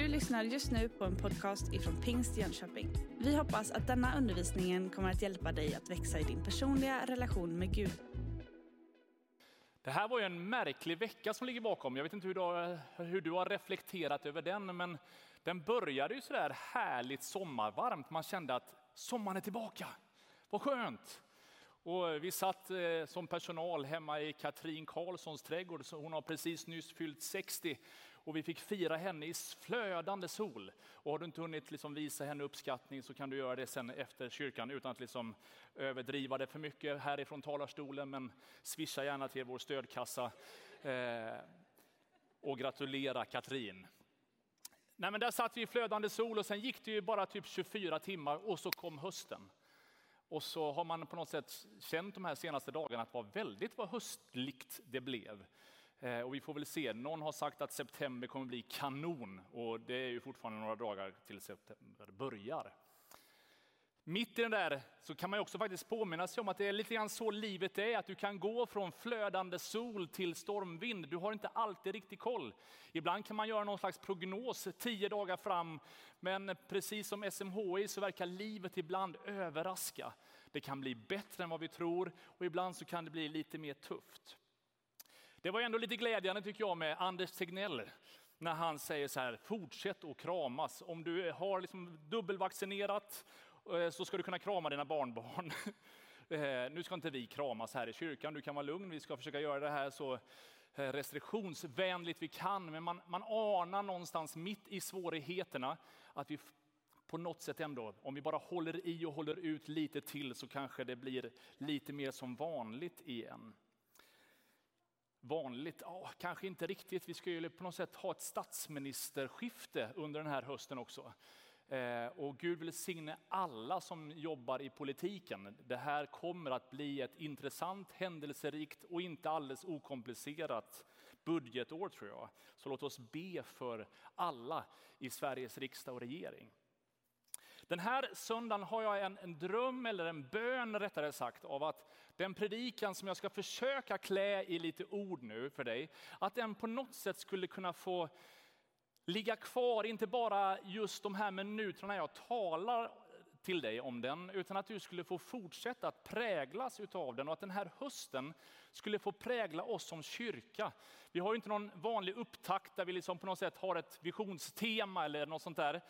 Du lyssnar just nu på en podcast ifrån Pingst Jönköping. Vi hoppas att denna undervisning kommer att hjälpa dig att växa i din personliga relation med Gud. Det här var ju en märklig vecka som ligger bakom. Jag vet inte hur du har, hur du har reflekterat över den, men den började ju sådär härligt sommarvarmt. Man kände att sommaren är tillbaka. Vad skönt! Och vi satt eh, som personal hemma i Katrin Karlssons trädgård. Hon har precis nyss fyllt 60 och vi fick fira henne i flödande sol. Och har du inte hunnit liksom visa henne uppskattning så kan du göra det sen efter kyrkan utan att liksom överdriva det för mycket härifrån talarstolen. Men swisha gärna till vår stödkassa eh, och gratulera Katrin. Nej, men där satt vi i flödande sol och sen gick det ju bara typ 24 timmar och så kom hösten. Och så har man på något sätt känt de här senaste dagarna att vad väldigt vad höstligt det blev. Eh, och vi får väl se, någon har sagt att september kommer bli kanon och det är ju fortfarande några dagar till september börjar. Mitt i den där så kan man också faktiskt påminna sig om att det är lite grann så livet är, att du kan gå från flödande sol till stormvind. Du har inte alltid riktig koll. Ibland kan man göra någon slags prognos tio dagar fram, men precis som SMHI så verkar livet ibland överraska. Det kan bli bättre än vad vi tror och ibland så kan det bli lite mer tufft. Det var ändå lite glädjande tycker jag med Anders Tegnell när han säger så här, fortsätt att kramas. Om du har liksom dubbelvaccinerat eh, så ska du kunna krama dina barnbarn. Eh, nu ska inte vi kramas här i kyrkan, du kan vara lugn, vi ska försöka göra det här så eh, restriktionsvänligt vi kan. Men man, man anar någonstans mitt i svårigheterna att vi på något sätt ändå, om vi bara håller i och håller ut lite till så kanske det blir lite mer som vanligt igen vanligt? Oh, kanske inte riktigt. Vi skulle på något sätt ha ett statsministerskifte under den här hösten också. Eh, och Gud vill alla som jobbar i politiken. Det här kommer att bli ett intressant, händelserikt och inte alldeles okomplicerat budgetår tror jag. Så låt oss be för alla i Sveriges riksdag och regering. Den här söndagen har jag en, en, dröm, eller en bön rättare sagt, av att den predikan som jag ska försöka klä i lite ord nu för dig, att den på något sätt skulle kunna få ligga kvar, inte bara just de här minuterna jag talar till dig om den, utan att du skulle få fortsätta att präglas utav den och att den här hösten skulle få prägla oss som kyrka. Vi har ju inte någon vanlig upptakt där vi liksom på något sätt har ett visionstema eller något sånt där.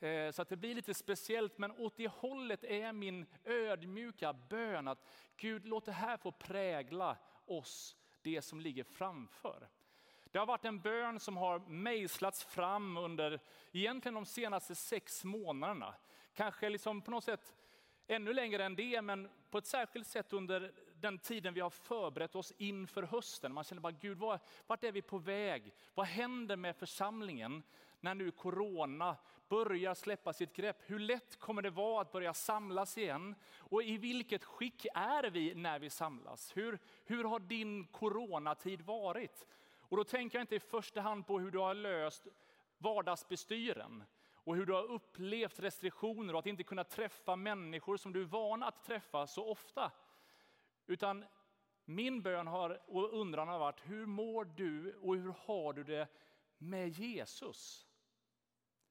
Eh, så att det blir lite speciellt, men åt det hållet är min ödmjuka bön att Gud låt det här få prägla oss, det som ligger framför. Det har varit en bön som har mejslats fram under egentligen de senaste sex månaderna. Kanske liksom på något sätt ännu längre än det, men på ett särskilt sätt under den tiden vi har förberett oss inför hösten. Man känner bara, Gud, vart är vi på väg? Vad händer med församlingen när nu corona börjar släppa sitt grepp? Hur lätt kommer det vara att börja samlas igen? Och i vilket skick är vi när vi samlas? Hur, hur har din coronatid varit? Och då tänker jag inte i första hand på hur du har löst vardagsbestyren och hur du har upplevt restriktioner och att inte kunna träffa människor som du är van att träffa så ofta. Utan min bön har, och undran har varit, hur mår du och hur har du det med Jesus?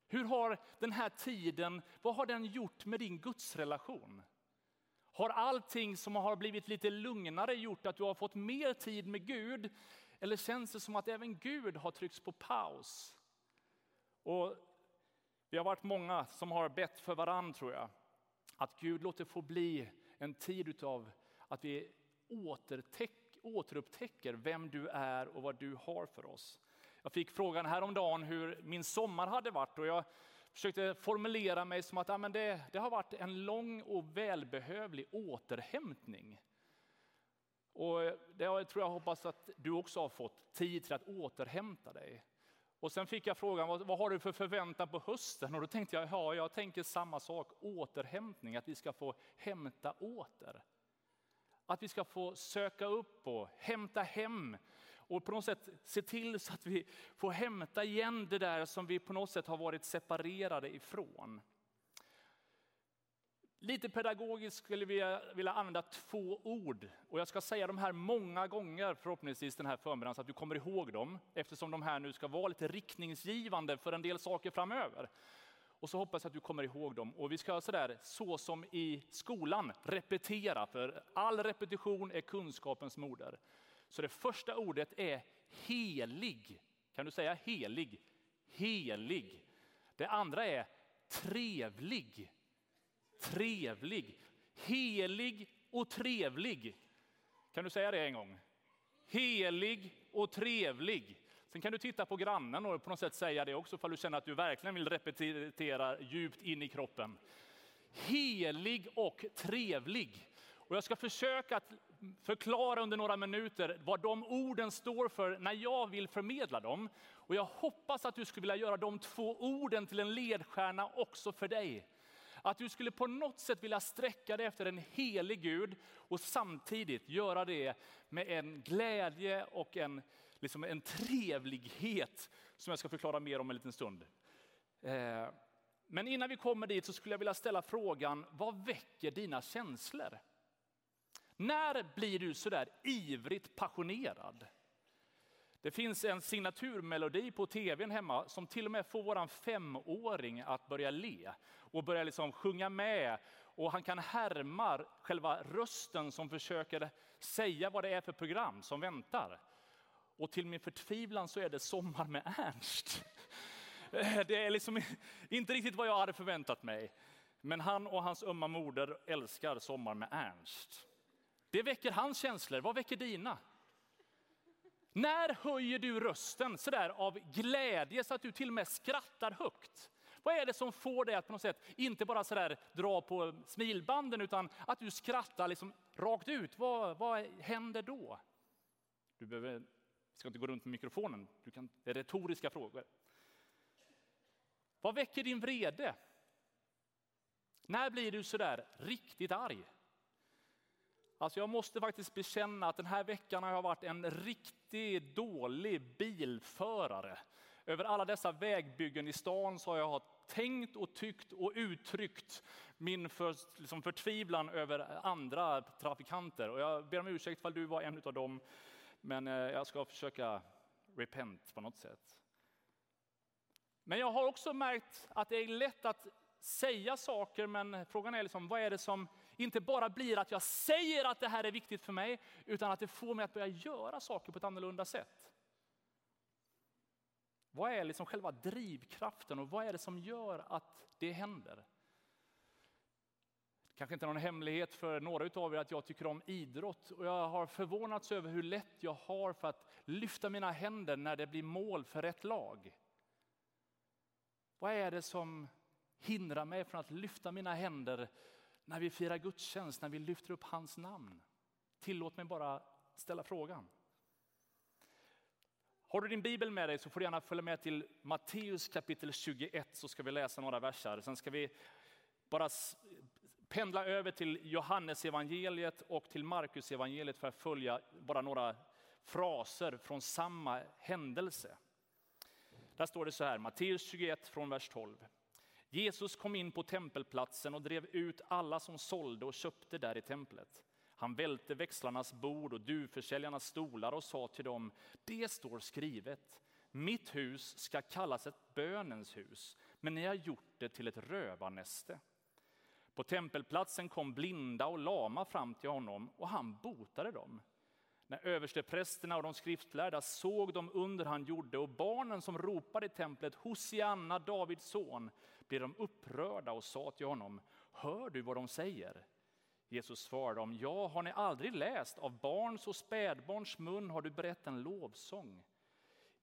Hur har den här tiden, vad har den gjort med din gudsrelation? Har allting som har blivit lite lugnare gjort att du har fått mer tid med Gud? Eller känns det som att även Gud har tryckts på paus? Och vi har varit många som har bett för varann tror jag. Att Gud låter få bli en tid av att vi återupptäcker vem du är och vad du har för oss. Jag fick frågan häromdagen hur min sommar hade varit och jag försökte formulera mig som att ja, men det, det har varit en lång och välbehövlig återhämtning. Och det tror jag hoppas att du också har fått tid till att återhämta dig. Och sen fick jag frågan, vad, vad har du för förväntan på hösten? Och då tänkte jag, ja, jag tänker samma sak, återhämtning, att vi ska få hämta åter. Att vi ska få söka upp och hämta hem och på något sätt se till så att vi får hämta igen det där som vi på något sätt har varit separerade ifrån. Lite pedagogiskt skulle vi vilja använda två ord. Och jag ska säga de här många gånger förhoppningsvis den här förmiddagen så att du kommer ihåg dem. Eftersom de här nu ska vara lite riktningsgivande för en del saker framöver. Och så hoppas jag att du kommer ihåg dem. Och vi ska sådär, så som i skolan, repetera. För all repetition är kunskapens moder. Så det första ordet är helig. Kan du säga helig? Helig. Det andra är trevlig. Trevlig. Helig och trevlig. Kan du säga det en gång? Helig och trevlig. Sen kan du titta på grannen och på något sätt säga det också, för du känner att du verkligen vill repetera djupt in i kroppen. Helig och trevlig. Och jag ska försöka att förklara under några minuter vad de orden står för när jag vill förmedla dem. Och jag hoppas att du skulle vilja göra de två orden till en ledstjärna också för dig. Att du skulle på något sätt vilja sträcka dig efter en helig Gud och samtidigt göra det med en glädje och en, liksom en trevlighet som jag ska förklara mer om en liten stund. Eh, men innan vi kommer dit så skulle jag vilja ställa frågan, vad väcker dina känslor? När blir du sådär ivrigt passionerad? Det finns en signaturmelodi på tvn hemma som till och med får vår femåring att börja le och börja liksom sjunga med. Och han kan härma själva rösten som försöker säga vad det är för program som väntar. Och till min förtvivlan så är det Sommar med Ernst. Det är liksom inte riktigt vad jag hade förväntat mig. Men han och hans ömma moder älskar Sommar med Ernst. Det väcker hans känslor. Vad väcker dina? När höjer du rösten sådär av glädje så att du till och med skrattar högt? Vad är det som får dig att på något sätt inte bara sådär dra på smilbanden utan att du skrattar liksom rakt ut? Vad, vad händer då? Du behöver, ska inte gå runt med mikrofonen, du kan, det är retoriska frågor. Vad väcker din vrede? När blir du sådär riktigt arg? Alltså jag måste faktiskt bekänna att den här veckan har jag varit en riktigt dålig bilförare. Över alla dessa vägbyggen i stan så har jag tänkt och tyckt och uttryckt min för, liksom förtvivlan över andra trafikanter. Och jag ber om ursäkt ifall du var en av dem, men eh, jag ska försöka repent på något sätt. Men jag har också märkt att det är lätt att säga saker, men frågan är liksom, vad är det som inte bara blir att jag säger att det här är viktigt för mig, utan att det får mig att börja göra saker på ett annorlunda sätt. Vad är liksom själva drivkraften och vad är det som gör att det händer? Kanske inte någon hemlighet för några av er att jag tycker om idrott och jag har förvånats över hur lätt jag har för att lyfta mina händer när det blir mål för rätt lag. Vad är det som hindrar mig från att lyfta mina händer när vi firar gudstjänst, när vi lyfter upp hans namn? Tillåt mig bara ställa frågan. Har du din bibel med dig så får du gärna följa med till Matteus kapitel 21 så ska vi läsa några verser. Sen ska vi bara pendla över till Johannes evangeliet och till Markus evangeliet för att följa bara några fraser från samma händelse. Där står det så här, Matteus 21 från vers 12. Jesus kom in på tempelplatsen och drev ut alla som sålde och köpte där i templet. Han välte växlarnas bord och duvförsäljarnas stolar och sa till dem, det står skrivet, mitt hus ska kallas ett bönens hus, men ni har gjort det till ett rövarnäste. På tempelplatsen kom blinda och lama fram till honom och han botade dem. När översteprästerna och de skriftlärda såg de under han gjorde och barnen som ropade i templet Hosianna, Davids son, blev de upprörda och sa till honom, hör du vad de säger? Jesus svarade dem, ja, har ni aldrig läst av barns och spädbarns mun har du berättat en lovsång.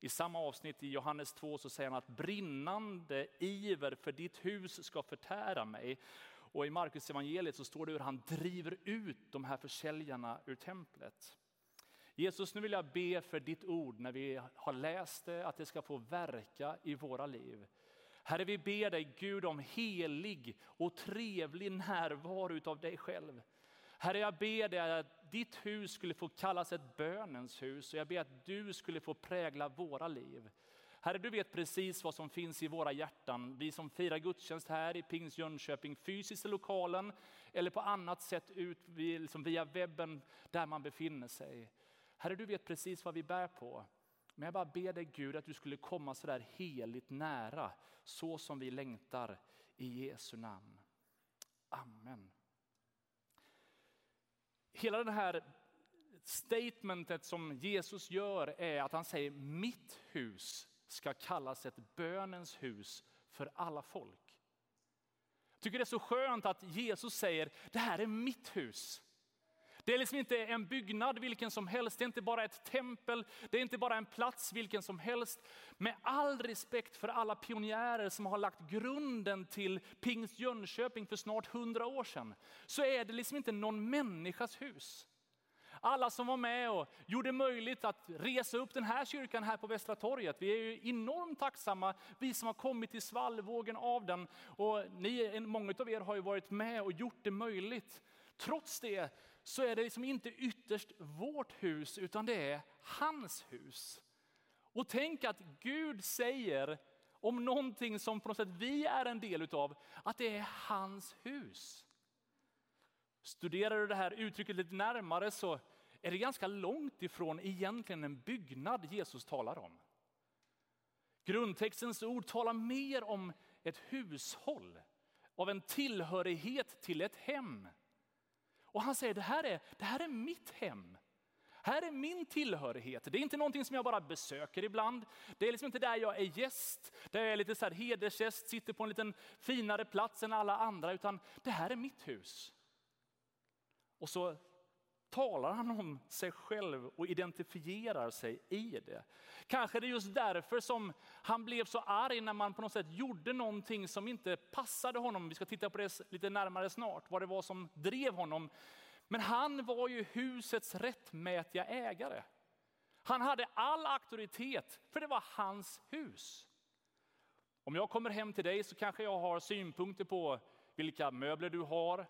I samma avsnitt i Johannes 2 så säger han att brinnande iver för ditt hus ska förtära mig. Och i Markus evangeliet så står det hur han driver ut de här försäljarna ur templet. Jesus, nu vill jag be för ditt ord när vi har läst det, att det ska få verka i våra liv. Herre, vi ber dig Gud om helig och trevlig närvaro av dig själv. Herre, jag ber dig att ditt hus skulle få kallas ett bönens hus och jag ber att du skulle få prägla våra liv. Herre, du vet precis vad som finns i våra hjärtan. Vi som firar gudstjänst här i Pings Jönköping, fysiskt i lokalen eller på annat sätt ut liksom via webben där man befinner sig. Herre, du vet precis vad vi bär på. Men jag bara ber dig Gud att du skulle komma så där heligt nära, så som vi längtar i Jesu namn. Amen. Hela det här statementet som Jesus gör är att han säger mitt hus ska kallas ett bönens hus för alla folk. Jag tycker det är så skönt att Jesus säger det här är mitt hus. Det är liksom inte en byggnad vilken som helst, det är inte bara ett tempel, det är inte bara en plats vilken som helst. Med all respekt för alla pionjärer som har lagt grunden till Pingst Jönköping för snart hundra år sedan, så är det liksom inte någon människas hus. Alla som var med och gjorde möjligt att resa upp den här kyrkan här på Västra torget. Vi är ju enormt tacksamma, vi som har kommit i svallvågen av den. Och ni, många av er har ju varit med och gjort det möjligt. Trots det så är det liksom inte ytterst vårt hus, utan det är hans hus. Och tänk att Gud säger om någonting som på något sätt vi är en del utav, att det är hans hus. Studerar du det här uttrycket lite närmare så är det ganska långt ifrån egentligen en byggnad Jesus talar om. Grundtextens ord talar mer om ett hushåll, av en tillhörighet till ett hem. Och han säger det här är, det här är mitt hem. Här är min tillhörighet. Det är inte någonting som jag bara besöker ibland. Det är liksom inte där jag är gäst, där jag är lite så här hedersgäst, sitter på en liten finare plats än alla andra, utan det här är mitt hus. Och så talar han om sig själv och identifierar sig i det. Kanske det är just därför som han blev så arg när man på något sätt gjorde någonting som inte passade honom. Vi ska titta på det lite närmare snart, vad det var som drev honom. Men han var ju husets rättmätiga ägare. Han hade all auktoritet, för det var hans hus. Om jag kommer hem till dig så kanske jag har synpunkter på vilka möbler du har,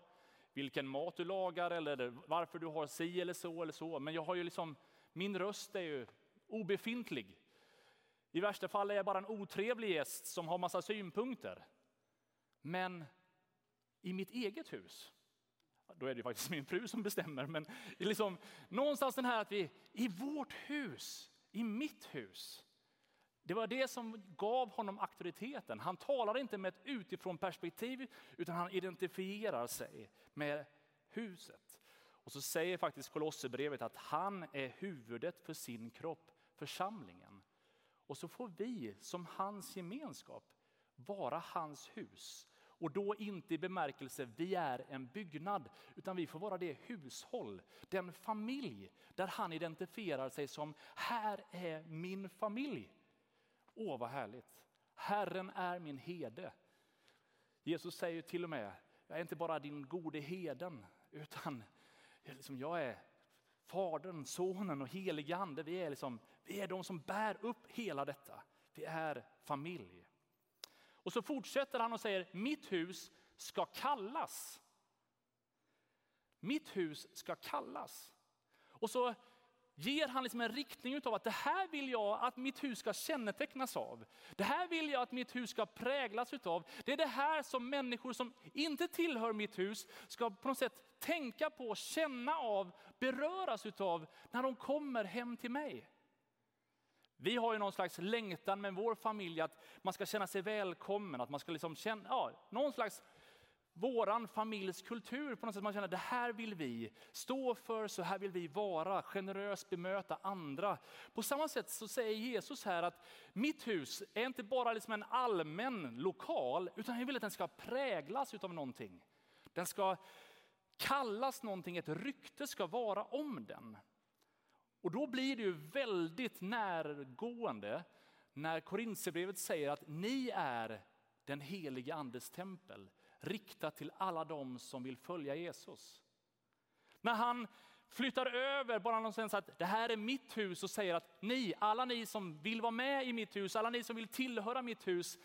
vilken mat du lagar eller varför du har si eller så eller så. Men jag har ju liksom, min röst är ju obefintlig. I värsta fall är jag bara en otrevlig gäst som har massa synpunkter. Men i mitt eget hus, då är det faktiskt min fru som bestämmer, men liksom, någonstans den här att vi, i vårt hus, i mitt hus, det var det som gav honom auktoriteten. Han talar inte med ett utifrån perspektiv utan han identifierar sig med huset. Och så säger faktiskt Kolosserbrevet att han är huvudet för sin kropp, församlingen. Och så får vi som hans gemenskap vara hans hus. Och då inte i bemärkelse vi är en byggnad, utan vi får vara det hushåll, den familj där han identifierar sig som, här är min familj. Åh vad härligt. Herren är min herde. Jesus säger till och med, jag är inte bara din gode heden, utan liksom jag är Fadern, Sonen och helige Ande. Vi är, liksom, vi är de som bär upp hela detta. Vi är familj. Och så fortsätter han och säger, mitt hus ska kallas. Mitt hus ska kallas. Och så ger han liksom en riktning av att det här vill jag att mitt hus ska kännetecknas av. Det här vill jag att mitt hus ska präglas av. Det är det här som människor som inte tillhör mitt hus ska på något sätt tänka på, känna av, beröras av när de kommer hem till mig. Vi har ju någon slags längtan med vår familj att man ska känna sig välkommen, att man ska liksom känna, ja, någon slags våran familjs kultur på något sätt. Man känner det här vill vi stå för, så här vill vi vara, generöst bemöta andra. På samma sätt så säger Jesus här att mitt hus är inte bara liksom en allmän lokal, utan jag vill att den ska präglas av någonting. Den ska kallas någonting, ett rykte ska vara om den. Och då blir det ju väldigt närgående när Korintierbrevet säger att ni är den helige andes tempel riktat till alla de som vill följa Jesus. När han flyttar över bara någonstans att det här är mitt hus och säger att ni, alla ni som vill vara med i mitt hus, alla ni som vill tillhöra mitt hus,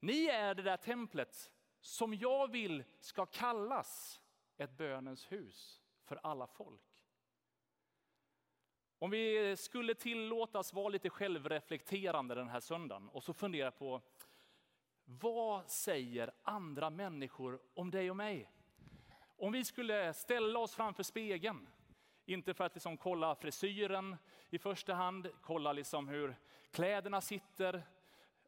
ni är det där templet som jag vill ska kallas ett bönens hus för alla folk. Om vi skulle tillåtas vara lite självreflekterande den här söndagen och så fundera på vad säger andra människor om dig och mig? Om vi skulle ställa oss framför spegeln, inte för att liksom kolla frisyren i första hand, kolla liksom hur kläderna sitter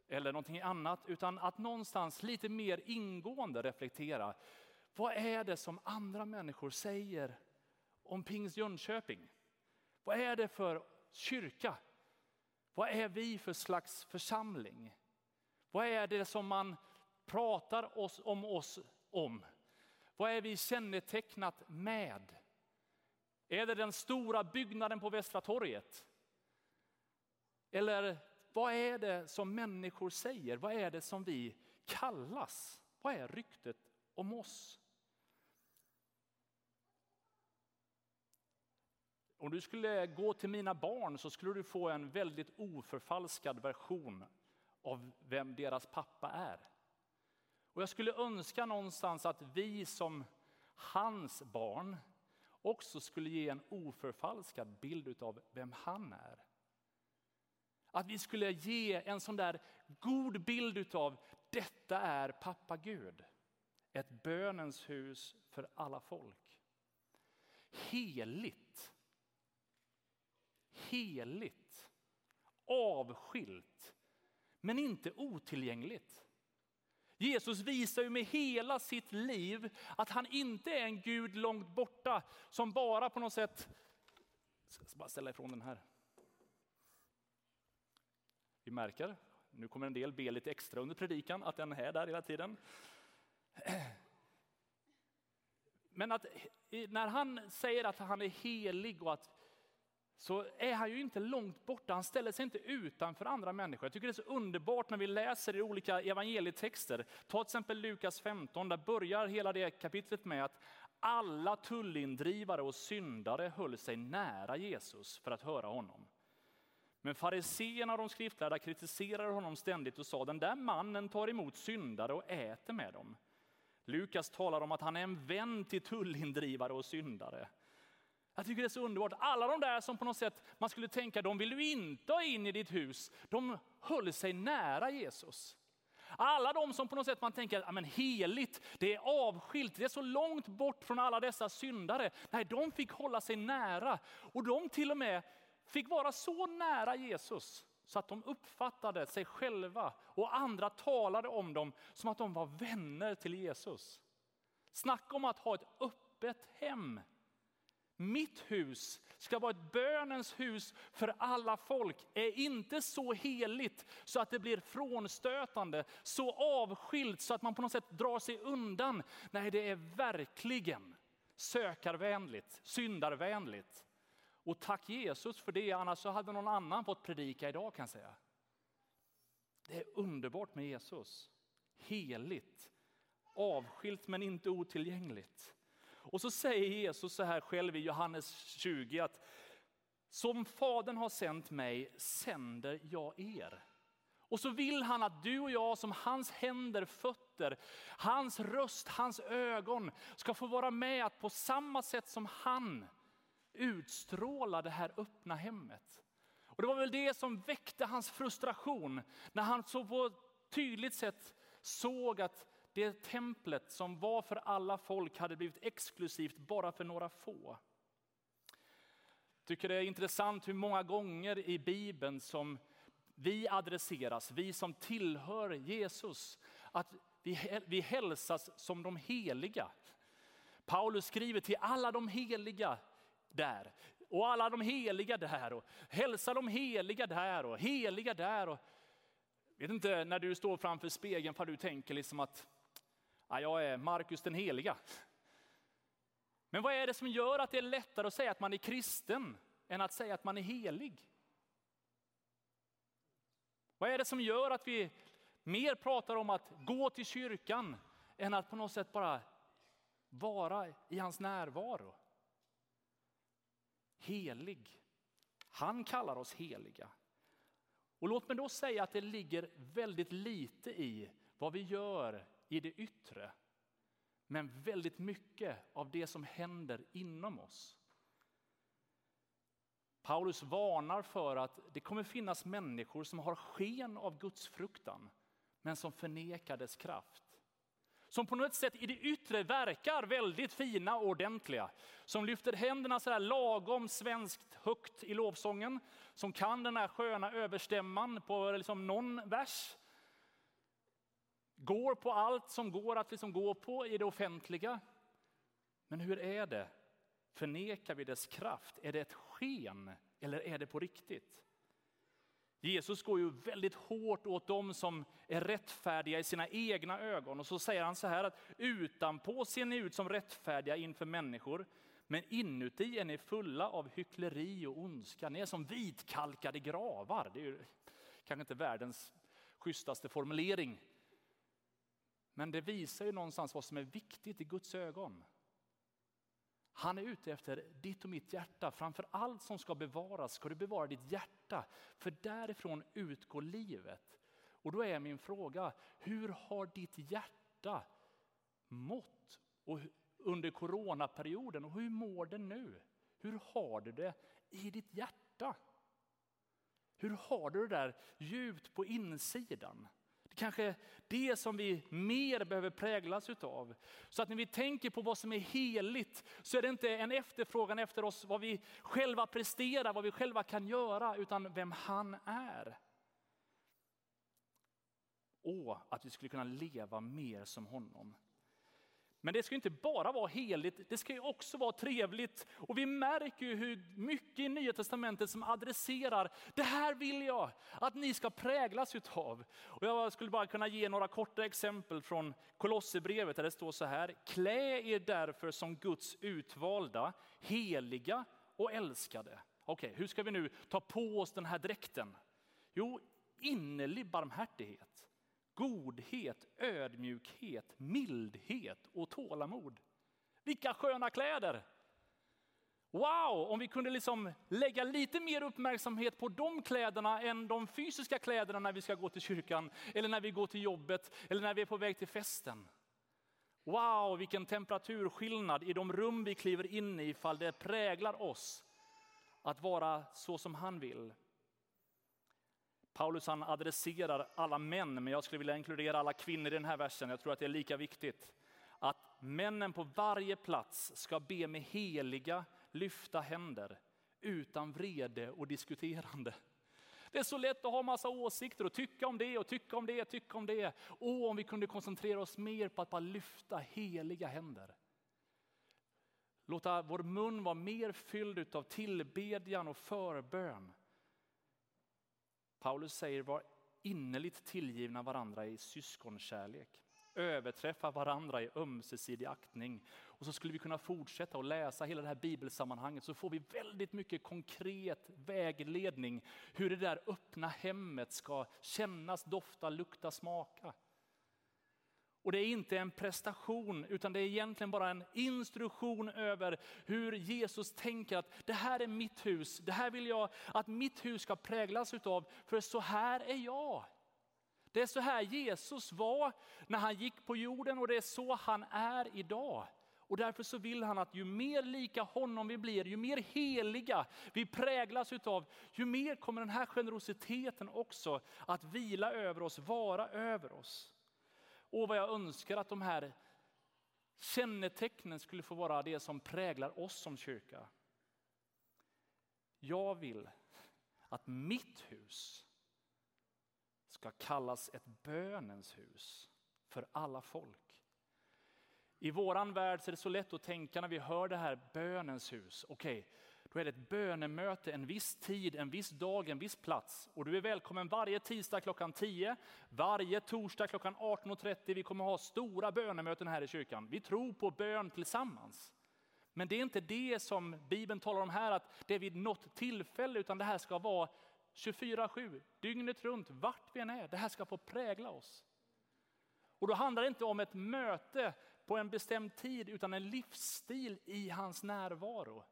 eller någonting annat, utan att någonstans lite mer ingående reflektera. Vad är det som andra människor säger om Pingst Jönköping? Vad är det för kyrka? Vad är vi för slags församling? Vad är det som man pratar oss om oss om? Vad är vi kännetecknat med? Är det den stora byggnaden på Västra torget? Eller vad är det som människor säger? Vad är det som vi kallas? Vad är ryktet om oss? Om du skulle gå till mina barn så skulle du få en väldigt oförfalskad version av vem deras pappa är. Och jag skulle önska någonstans att vi som hans barn också skulle ge en oförfalskad bild av vem han är. Att vi skulle ge en sån där god bild av detta är pappa Gud. Ett bönens hus för alla folk. Heligt. Heligt. Avskilt. Men inte otillgängligt. Jesus visar ju med hela sitt liv att han inte är en Gud långt borta som bara på något sätt... Jag ska bara ställa ifrån den här. Vi märker, nu kommer en del be lite extra under predikan, att den är där hela tiden. Men att när han säger att han är helig och att så är han ju inte långt borta, han ställer sig inte utanför andra människor. Jag tycker det är så underbart när vi läser i olika evangelietexter. Ta till exempel Lukas 15, där börjar hela det kapitlet med att alla tullindrivare och syndare höll sig nära Jesus för att höra honom. Men fariseerna och de skriftlärda kritiserade honom ständigt och sa den där mannen tar emot syndare och äter med dem. Lukas talar om att han är en vän till tullindrivare och syndare. Jag tycker det är så underbart. Alla de där som på något sätt man skulle tänka, de vill du inte ha in i ditt hus, de höll sig nära Jesus. Alla de som på något sätt man tänker, men heligt, det är avskilt, det är så långt bort från alla dessa syndare. Nej, de fick hålla sig nära och de till och med fick vara så nära Jesus så att de uppfattade sig själva och andra talade om dem som att de var vänner till Jesus. Snacka om att ha ett öppet hem. Mitt hus ska vara ett bönens hus för alla folk, är inte så heligt så att det blir frånstötande, så avskilt så att man på något sätt drar sig undan. Nej, det är verkligen sökarvänligt, syndarvänligt. Och tack Jesus för det, annars så hade någon annan fått predika idag kan jag säga. Det är underbart med Jesus. Heligt, avskilt men inte otillgängligt. Och så säger Jesus så här själv i Johannes 20 att som Fadern har sänt mig sänder jag er. Och så vill han att du och jag som hans händer, fötter, hans röst, hans ögon ska få vara med att på samma sätt som han utstråla det här öppna hemmet. Och det var väl det som väckte hans frustration när han så på tydligt sätt såg att det templet som var för alla folk hade blivit exklusivt bara för några få. Jag tycker det är intressant hur många gånger i Bibeln som vi adresseras, vi som tillhör Jesus, att vi, vi hälsas som de heliga. Paulus skriver till alla de heliga där. Och alla de heliga där och hälsa de heliga där och heliga där. Och, vet inte när du står framför spegeln för du tänker liksom att ja, jag är Markus den heliga. Men vad är det som gör att det är lättare att säga att man är kristen än att säga att man är helig? Vad är det som gör att vi mer pratar om att gå till kyrkan än att på något sätt bara vara i hans närvaro? helig. Han kallar oss heliga. Och låt mig då säga att det ligger väldigt lite i vad vi gör i det yttre. Men väldigt mycket av det som händer inom oss. Paulus varnar för att det kommer finnas människor som har sken av Guds fruktan, men som förnekar dess kraft. Som på något sätt i det yttre verkar väldigt fina och ordentliga. Som lyfter händerna så här lagom svenskt högt i lovsången. Som kan den här sköna överstämman på liksom någon vers. Går på allt som går att liksom gå på i det offentliga. Men hur är det? Förnekar vi dess kraft? Är det ett sken eller är det på riktigt? Jesus går ju väldigt hårt åt dem som är rättfärdiga i sina egna ögon. Och så säger han så här att utanpå ser ni ut som rättfärdiga inför människor, men inuti är ni fulla av hyckleri och ondska. Ni är som vitkalkade gravar. Det är ju kanske inte världens schysstaste formulering. Men det visar ju någonstans vad som är viktigt i Guds ögon. Han är ute efter ditt och mitt hjärta. Framför allt som ska bevaras ska du bevara ditt hjärta. För därifrån utgår livet. Och då är min fråga, hur har ditt hjärta mått och under coronaperioden och hur mår det nu? Hur har du det i ditt hjärta? Hur har du det där djupt på insidan? Kanske det som vi mer behöver präglas utav. Så att när vi tänker på vad som är heligt så är det inte en efterfrågan efter oss vad vi själva presterar, vad vi själva kan göra, utan vem han är. Och att vi skulle kunna leva mer som honom. Men det ska inte bara vara heligt, det ska också vara trevligt. Och vi märker ju hur mycket i Nya Testamentet som adresserar, det här vill jag att ni ska präglas utav. Och jag skulle bara kunna ge några korta exempel från Kolosserbrevet där det står så här, klä er därför som Guds utvalda, heliga och älskade. Okej, hur ska vi nu ta på oss den här dräkten? Jo, innerlig barmhärtighet godhet, ödmjukhet, mildhet och tålamod. Vilka sköna kläder! Wow, om vi kunde liksom lägga lite mer uppmärksamhet på de kläderna än de fysiska kläderna när vi ska gå till kyrkan, eller när vi går till jobbet, eller när vi är på väg till festen. Wow, vilken temperaturskillnad i de rum vi kliver in i ifall det präglar oss att vara så som han vill. Paulus han adresserar alla män, men jag skulle vilja inkludera alla kvinnor i den här versen. Jag tror att det är lika viktigt. Att männen på varje plats ska be med heliga, lyfta händer, utan vrede och diskuterande. Det är så lätt att ha massa åsikter och tycka om det och tycka om det, tycka om det. Och om vi kunde koncentrera oss mer på att bara lyfta heliga händer. Låta vår mun vara mer fylld av tillbedjan och förbön Paulus säger var innerligt tillgivna varandra i syskonkärlek. Överträffa varandra i ömsesidig aktning. Och så skulle vi kunna fortsätta att läsa hela det här bibelsammanhanget så får vi väldigt mycket konkret vägledning hur det där öppna hemmet ska kännas, dofta, lukta, smaka. Och det är inte en prestation utan det är egentligen bara en instruktion över hur Jesus tänker att det här är mitt hus, det här vill jag att mitt hus ska präglas utav, för så här är jag. Det är så här Jesus var när han gick på jorden och det är så han är idag. Och därför så vill han att ju mer lika honom vi blir, ju mer heliga vi präglas utav, ju mer kommer den här generositeten också att vila över oss, vara över oss. Och vad jag önskar att de här kännetecknen skulle få vara det som präglar oss som kyrka. Jag vill att mitt hus ska kallas ett bönens hus för alla folk. I våran värld så är det så lätt att tänka när vi hör det här bönens hus. Okej, okay, då är det ett bönemöte en viss tid, en viss dag, en viss plats. Och du är välkommen varje tisdag klockan 10, varje torsdag klockan 18.30. Vi kommer ha stora bönemöten här i kyrkan. Vi tror på bön tillsammans. Men det är inte det som Bibeln talar om här, att det är vid något tillfälle, utan det här ska vara 24-7, dygnet runt, vart vi än är. Det här ska få prägla oss. Och då handlar det inte om ett möte på en bestämd tid, utan en livsstil i hans närvaro.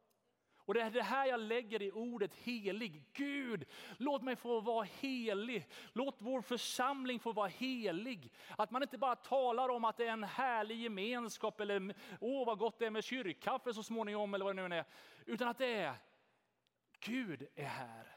Och det är det här jag lägger i ordet helig. Gud, låt mig få vara helig. Låt vår församling få vara helig. Att man inte bara talar om att det är en härlig gemenskap eller åh vad gott det är med kyrkkaffe så småningom eller vad det nu är. Utan att det är Gud är här.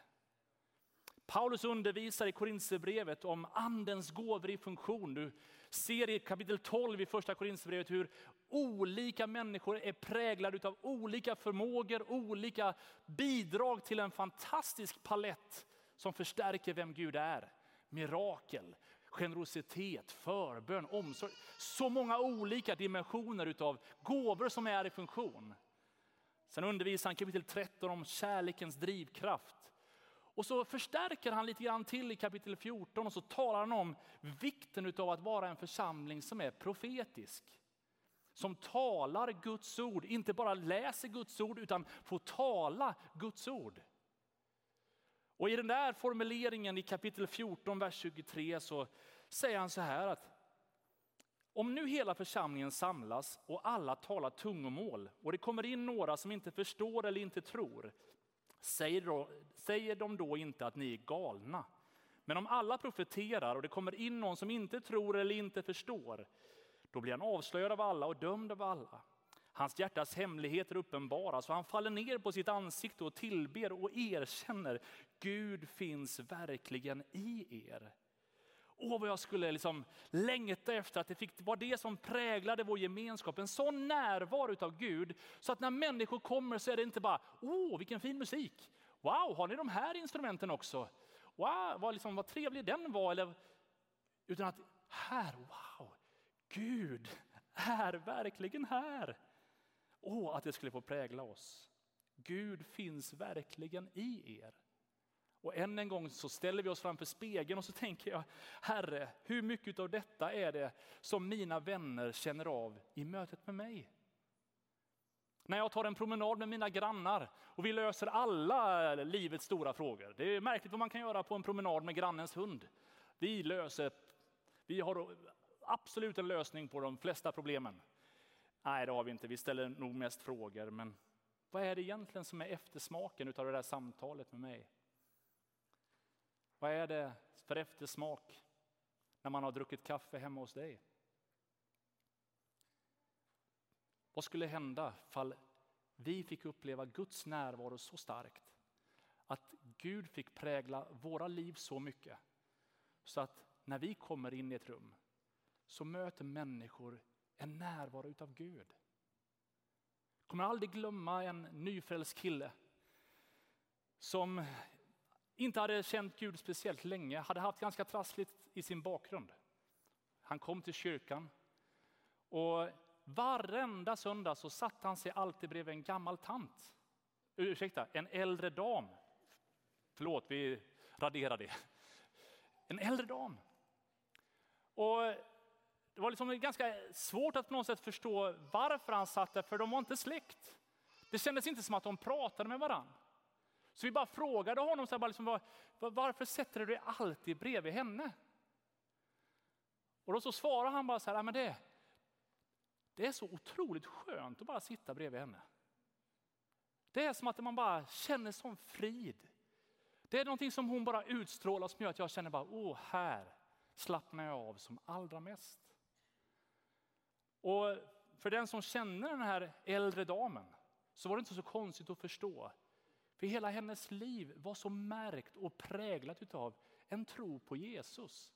Paulus undervisar i Korinthierbrevet om andens gåvor i funktion. Du ser i kapitel 12 i första Korinthierbrevet hur olika människor är präglade av olika förmågor, olika bidrag till en fantastisk palett som förstärker vem Gud är. Mirakel, generositet, förbön, omsorg. Så många olika dimensioner av gåvor som är i funktion. Sen undervisar han kapitel 13 om kärlekens drivkraft. Och så förstärker han lite grann till i kapitel 14 och så talar han om vikten av att vara en församling som är profetisk. Som talar Guds ord, inte bara läser Guds ord utan får tala Guds ord. Och i den där formuleringen i kapitel 14, vers 23 så säger han så här att om nu hela församlingen samlas och alla talar tungomål och det kommer in några som inte förstår eller inte tror, säger, då, säger de då inte att ni är galna? Men om alla profeterar och det kommer in någon som inte tror eller inte förstår, då blir han avslöjad av alla och dömd av alla. Hans hjärtas hemligheter uppenbaras och han faller ner på sitt ansikte och tillber och erkänner Gud finns verkligen i er. Åh, vad jag skulle liksom längta efter att det fick vara det som präglade vår gemenskap. En sån närvaro av Gud så att när människor kommer så är det inte bara, åh vilken fin musik. Wow, har ni de här instrumenten också? Wow, vad, liksom, vad trevlig den var. Eller, utan att här, wow, Gud är verkligen här. Åh, att det skulle få prägla oss. Gud finns verkligen i er. Och än en gång så ställer vi oss framför spegeln och så tänker jag, Herre, hur mycket av detta är det som mina vänner känner av i mötet med mig? När jag tar en promenad med mina grannar och vi löser alla livets stora frågor. Det är märkligt vad man kan göra på en promenad med grannens hund. Vi löser, vi har absolut en lösning på de flesta problemen. Nej, det har vi inte. Vi ställer nog mest frågor. Men vad är det egentligen som är eftersmaken av det där samtalet med mig? Vad är det för eftersmak när man har druckit kaffe hemma hos dig? Vad skulle hända fall vi fick uppleva Guds närvaro så starkt att Gud fick prägla våra liv så mycket så att när vi kommer in i ett rum så möter människor en närvaro utav Gud. Jag kommer aldrig glömma en nyfrälst kille som inte hade känt Gud speciellt länge, hade haft ganska trassligt i sin bakgrund. Han kom till kyrkan och varenda söndag så satt han sig alltid bredvid en gammal tant. Ursäkta, en äldre dam. Förlåt, vi raderar det. En äldre dam. Och det var liksom ganska svårt att på något sätt förstå varför han satt där, för de var inte släkt. Det kändes inte som att de pratade med varandra. Så vi bara frågade honom, så här, bara liksom, var, varför sätter du dig alltid bredvid henne? Och då så svarar han bara så här, men det, det är så otroligt skönt att bara sitta bredvid henne. Det är som att man bara känner sån frid. Det är någonting som hon bara utstrålar som gör att jag känner bara, åh här slappnar jag av som allra mest. Och för den som känner den här äldre damen så var det inte så konstigt att förstå för hela hennes liv var så märkt och präglat av en tro på Jesus.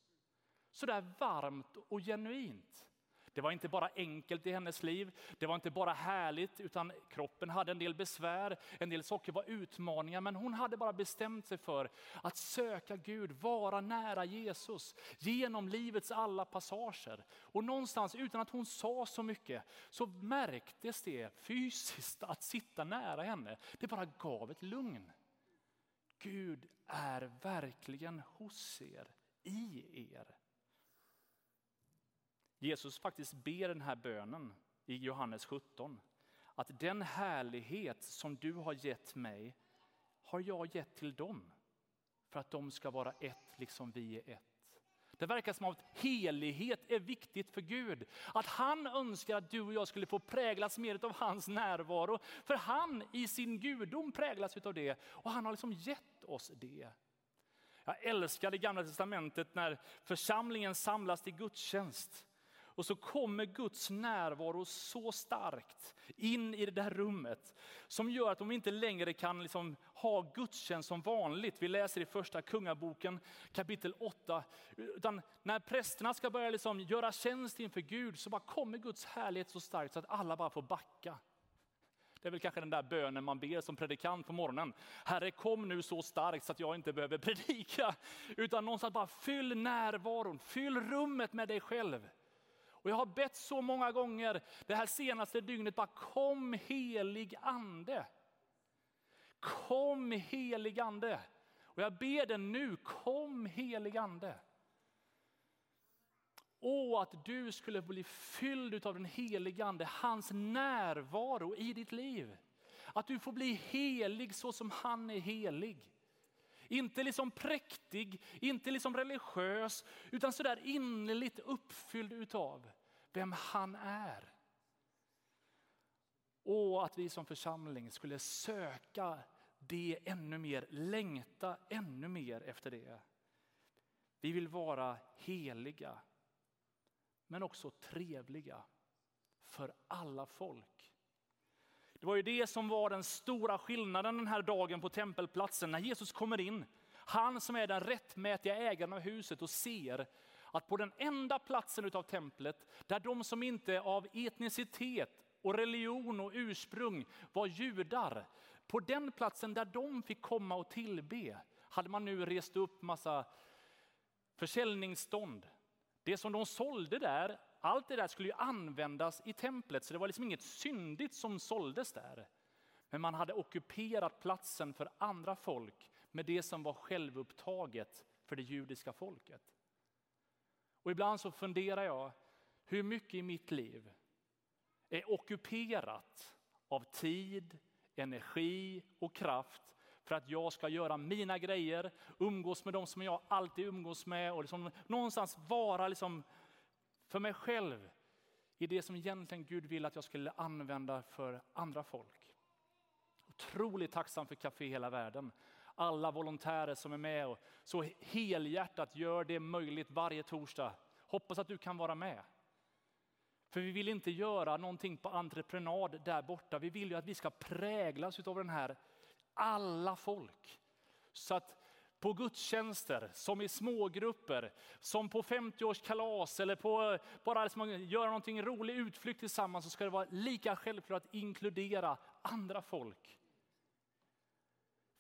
Så där varmt och genuint. Det var inte bara enkelt i hennes liv, det var inte bara härligt, utan kroppen hade en del besvär, en del saker var utmaningar, men hon hade bara bestämt sig för att söka Gud, vara nära Jesus genom livets alla passager. Och någonstans utan att hon sa så mycket så märktes det fysiskt att sitta nära henne. Det bara gav ett lugn. Gud är verkligen hos er, i er. Jesus faktiskt ber den här bönen i Johannes 17. Att den härlighet som du har gett mig har jag gett till dem. För att de ska vara ett liksom vi är ett. Det verkar som att helighet är viktigt för Gud. Att han önskar att du och jag skulle få präglas mer av hans närvaro. För han i sin gudom präglas av det och han har liksom gett oss det. Jag älskar det gamla testamentet när församlingen samlas till gudstjänst. Och så kommer Guds närvaro så starkt in i det där rummet som gör att de inte längre kan liksom ha gudstjänst som vanligt. Vi läser i första kungaboken kapitel 8. Utan när prästerna ska börja liksom göra tjänst inför Gud så bara kommer Guds härlighet så starkt så att alla bara får backa. Det är väl kanske den där bönen man ber som predikant på morgonen. Herre kom nu så starkt så att jag inte behöver predika. Utan någonstans bara fyll närvaron, fyll rummet med dig själv. Och jag har bett så många gånger det här senaste dygnet, bara kom helig ande. Kom helig ande. Och jag ber den nu, kom helig ande. Åh, att du skulle bli fylld av den helige ande, hans närvaro i ditt liv. Att du får bli helig så som han är helig. Inte liksom präktig, inte liksom religiös, utan sådär innerligt uppfylld utav vem han är. Och att vi som församling skulle söka det ännu mer, längta ännu mer efter det. Vi vill vara heliga, men också trevliga för alla folk. Det var ju det som var den stora skillnaden den här dagen på tempelplatsen när Jesus kommer in. Han som är den rättmätiga ägaren av huset och ser att på den enda platsen utav templet där de som inte av etnicitet och religion och ursprung var judar, på den platsen där de fick komma och tillbe hade man nu rest upp massa försäljningsstånd. Det som de sålde där, allt det där skulle ju användas i templet, så det var liksom inget syndigt som såldes där. Men man hade ockuperat platsen för andra folk med det som var självupptaget för det judiska folket. Och ibland så funderar jag, hur mycket i mitt liv är ockuperat av tid, energi och kraft för att jag ska göra mina grejer, umgås med de som jag alltid umgås med och liksom någonstans vara liksom för mig själv i det som egentligen Gud vill att jag skulle använda för andra folk. Otroligt tacksam för Café Hela Världen. Alla volontärer som är med och så helhjärtat gör det möjligt varje torsdag. Hoppas att du kan vara med. För vi vill inte göra någonting på entreprenad där borta. Vi vill ju att vi ska präglas av den här alla folk. Så att på gudstjänster, som i smågrupper, som på 50-årskalas eller på bara liksom göra någonting rolig utflykt tillsammans så ska det vara lika självklart att inkludera andra folk.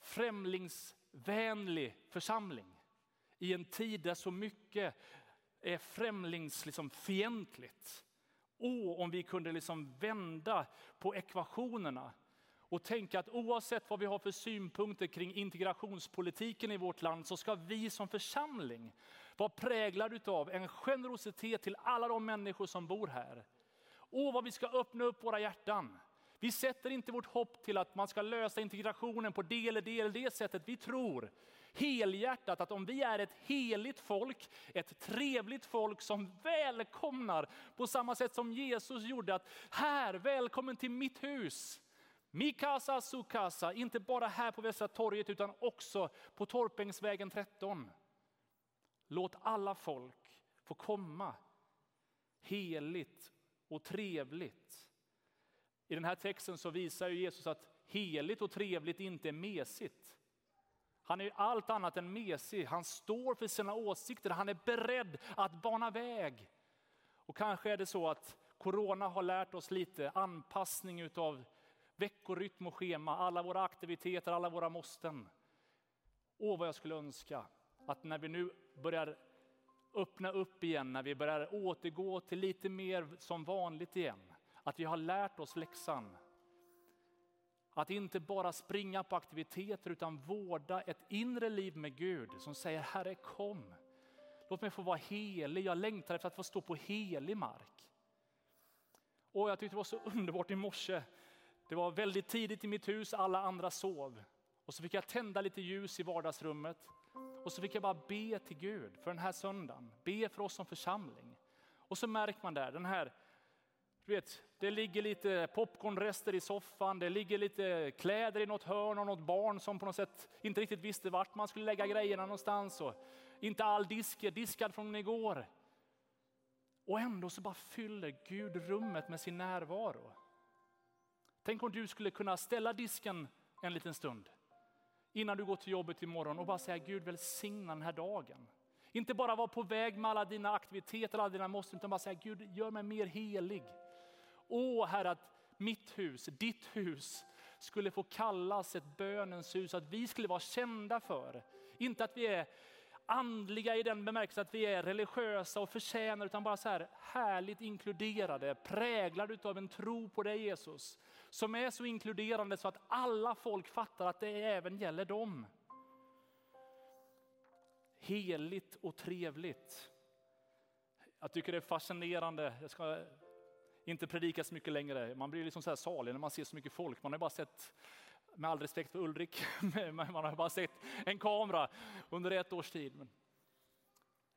Främlingsvänlig församling i en tid där så mycket är främlingsfientligt. Liksom Åh, om vi kunde liksom vända på ekvationerna och tänka att oavsett vad vi har för synpunkter kring integrationspolitiken i vårt land så ska vi som församling vara präglade av en generositet till alla de människor som bor här. Åh, vad vi ska öppna upp våra hjärtan. Vi sätter inte vårt hopp till att man ska lösa integrationen på det eller det eller det sättet. Vi tror helhjärtat att om vi är ett heligt folk, ett trevligt folk som välkomnar på samma sätt som Jesus gjorde att här, välkommen till mitt hus. Mikasa Sukasa, inte bara här på Västra torget utan också på Torpängsvägen 13. Låt alla folk få komma heligt och trevligt. I den här texten så visar Jesus att heligt och trevligt inte är mesigt. Han är allt annat än mesig. Han står för sina åsikter. Han är beredd att bana väg. Och kanske är det så att corona har lärt oss lite anpassning utav veckorytm och schema, alla våra aktiviteter, alla våra måsten. Åh, vad jag skulle önska att när vi nu börjar öppna upp igen, när vi börjar återgå till lite mer som vanligt igen, att vi har lärt oss läxan. Att inte bara springa på aktiviteter utan vårda ett inre liv med Gud som säger Herre kom. Låt mig få vara helig, jag längtar efter att få stå på helig mark. Och jag tyckte det var så underbart i morse det var väldigt tidigt i mitt hus, alla andra sov. Och så fick jag tända lite ljus i vardagsrummet. Och så fick jag bara be till Gud för den här söndagen. Be för oss som församling. Och så märker man där, den här, du vet, det ligger lite popcornrester i soffan, det ligger lite kläder i något hörn och något barn som på något sätt inte riktigt visste vart man skulle lägga grejerna någonstans. Och inte all disk är diskad från igår. Och ändå så bara fyller Gud rummet med sin närvaro. Tänk om du skulle kunna ställa disken en liten stund innan du går till jobbet imorgon och bara säga Gud välsigna den här dagen. Inte bara vara på väg med alla dina aktiviteter, alla dina måsten, utan bara säga Gud gör mig mer helig. Åh Herre att mitt hus, ditt hus skulle få kallas ett bönens hus, att vi skulle vara kända för. Inte att vi är andliga i den bemärkelsen att vi är religiösa och förtjänar, utan bara så här härligt inkluderade, präglade av en tro på dig Jesus. Som är så inkluderande så att alla folk fattar att det även gäller dem. Heligt och trevligt. Jag tycker det är fascinerande, jag ska inte predika så mycket längre. Man blir liksom så här salig när man ser så mycket folk. Man har bara sett, med all respekt för Ulrik, man har bara sett en kamera under ett års tid.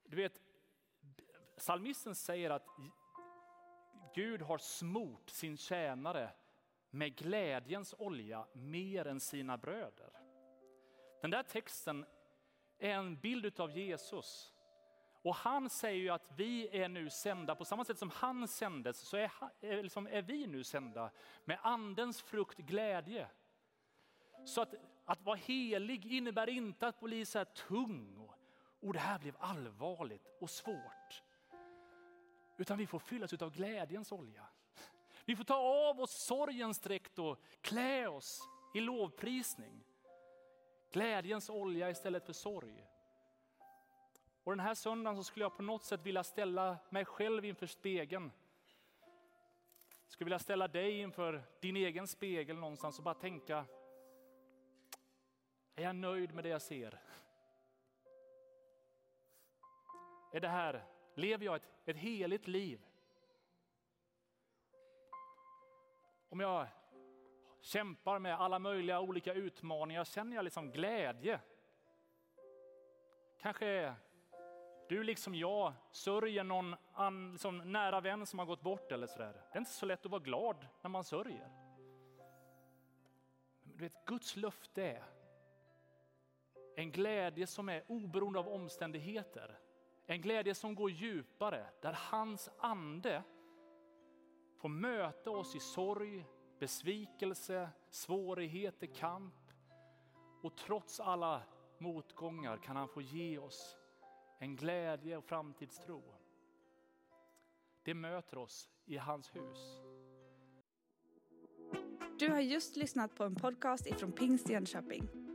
du vet, salmisten säger att Gud har smort sin tjänare med glädjens olja mer än sina bröder. Den där texten är en bild av Jesus. Och han säger ju att vi är nu sända, på samma sätt som han sändes så är, är, liksom, är vi nu sända med andens frukt glädje. Så att, att vara helig innebär inte att bli så här tung och, och det här blev allvarligt och svårt. Utan vi får fyllas av glädjens olja. Vi får ta av oss sorgens dräkt och klä oss i lovprisning. Glädjens olja istället för sorg. Och den här söndagen så skulle jag på något sätt vilja ställa mig själv inför spegeln. Jag skulle vilja ställa dig inför din egen spegel någonstans och bara tänka, är jag nöjd med det jag ser? Är det här, lever jag ett, ett heligt liv? Om jag kämpar med alla möjliga olika utmaningar, känner jag liksom glädje? Kanske du liksom jag sörjer någon an, liksom nära vän som har gått bort eller sådär. Det är inte så lätt att vara glad när man sörjer. Men du vet, Guds löfte är en glädje som är oberoende av omständigheter. En glädje som går djupare, där hans ande får möta oss i sorg, besvikelse, svårigheter, kamp. Och trots alla motgångar kan han få ge oss en glädje och framtidstro. Det möter oss i hans hus. Du har just lyssnat på en podcast ifrån Pingst Jönköping.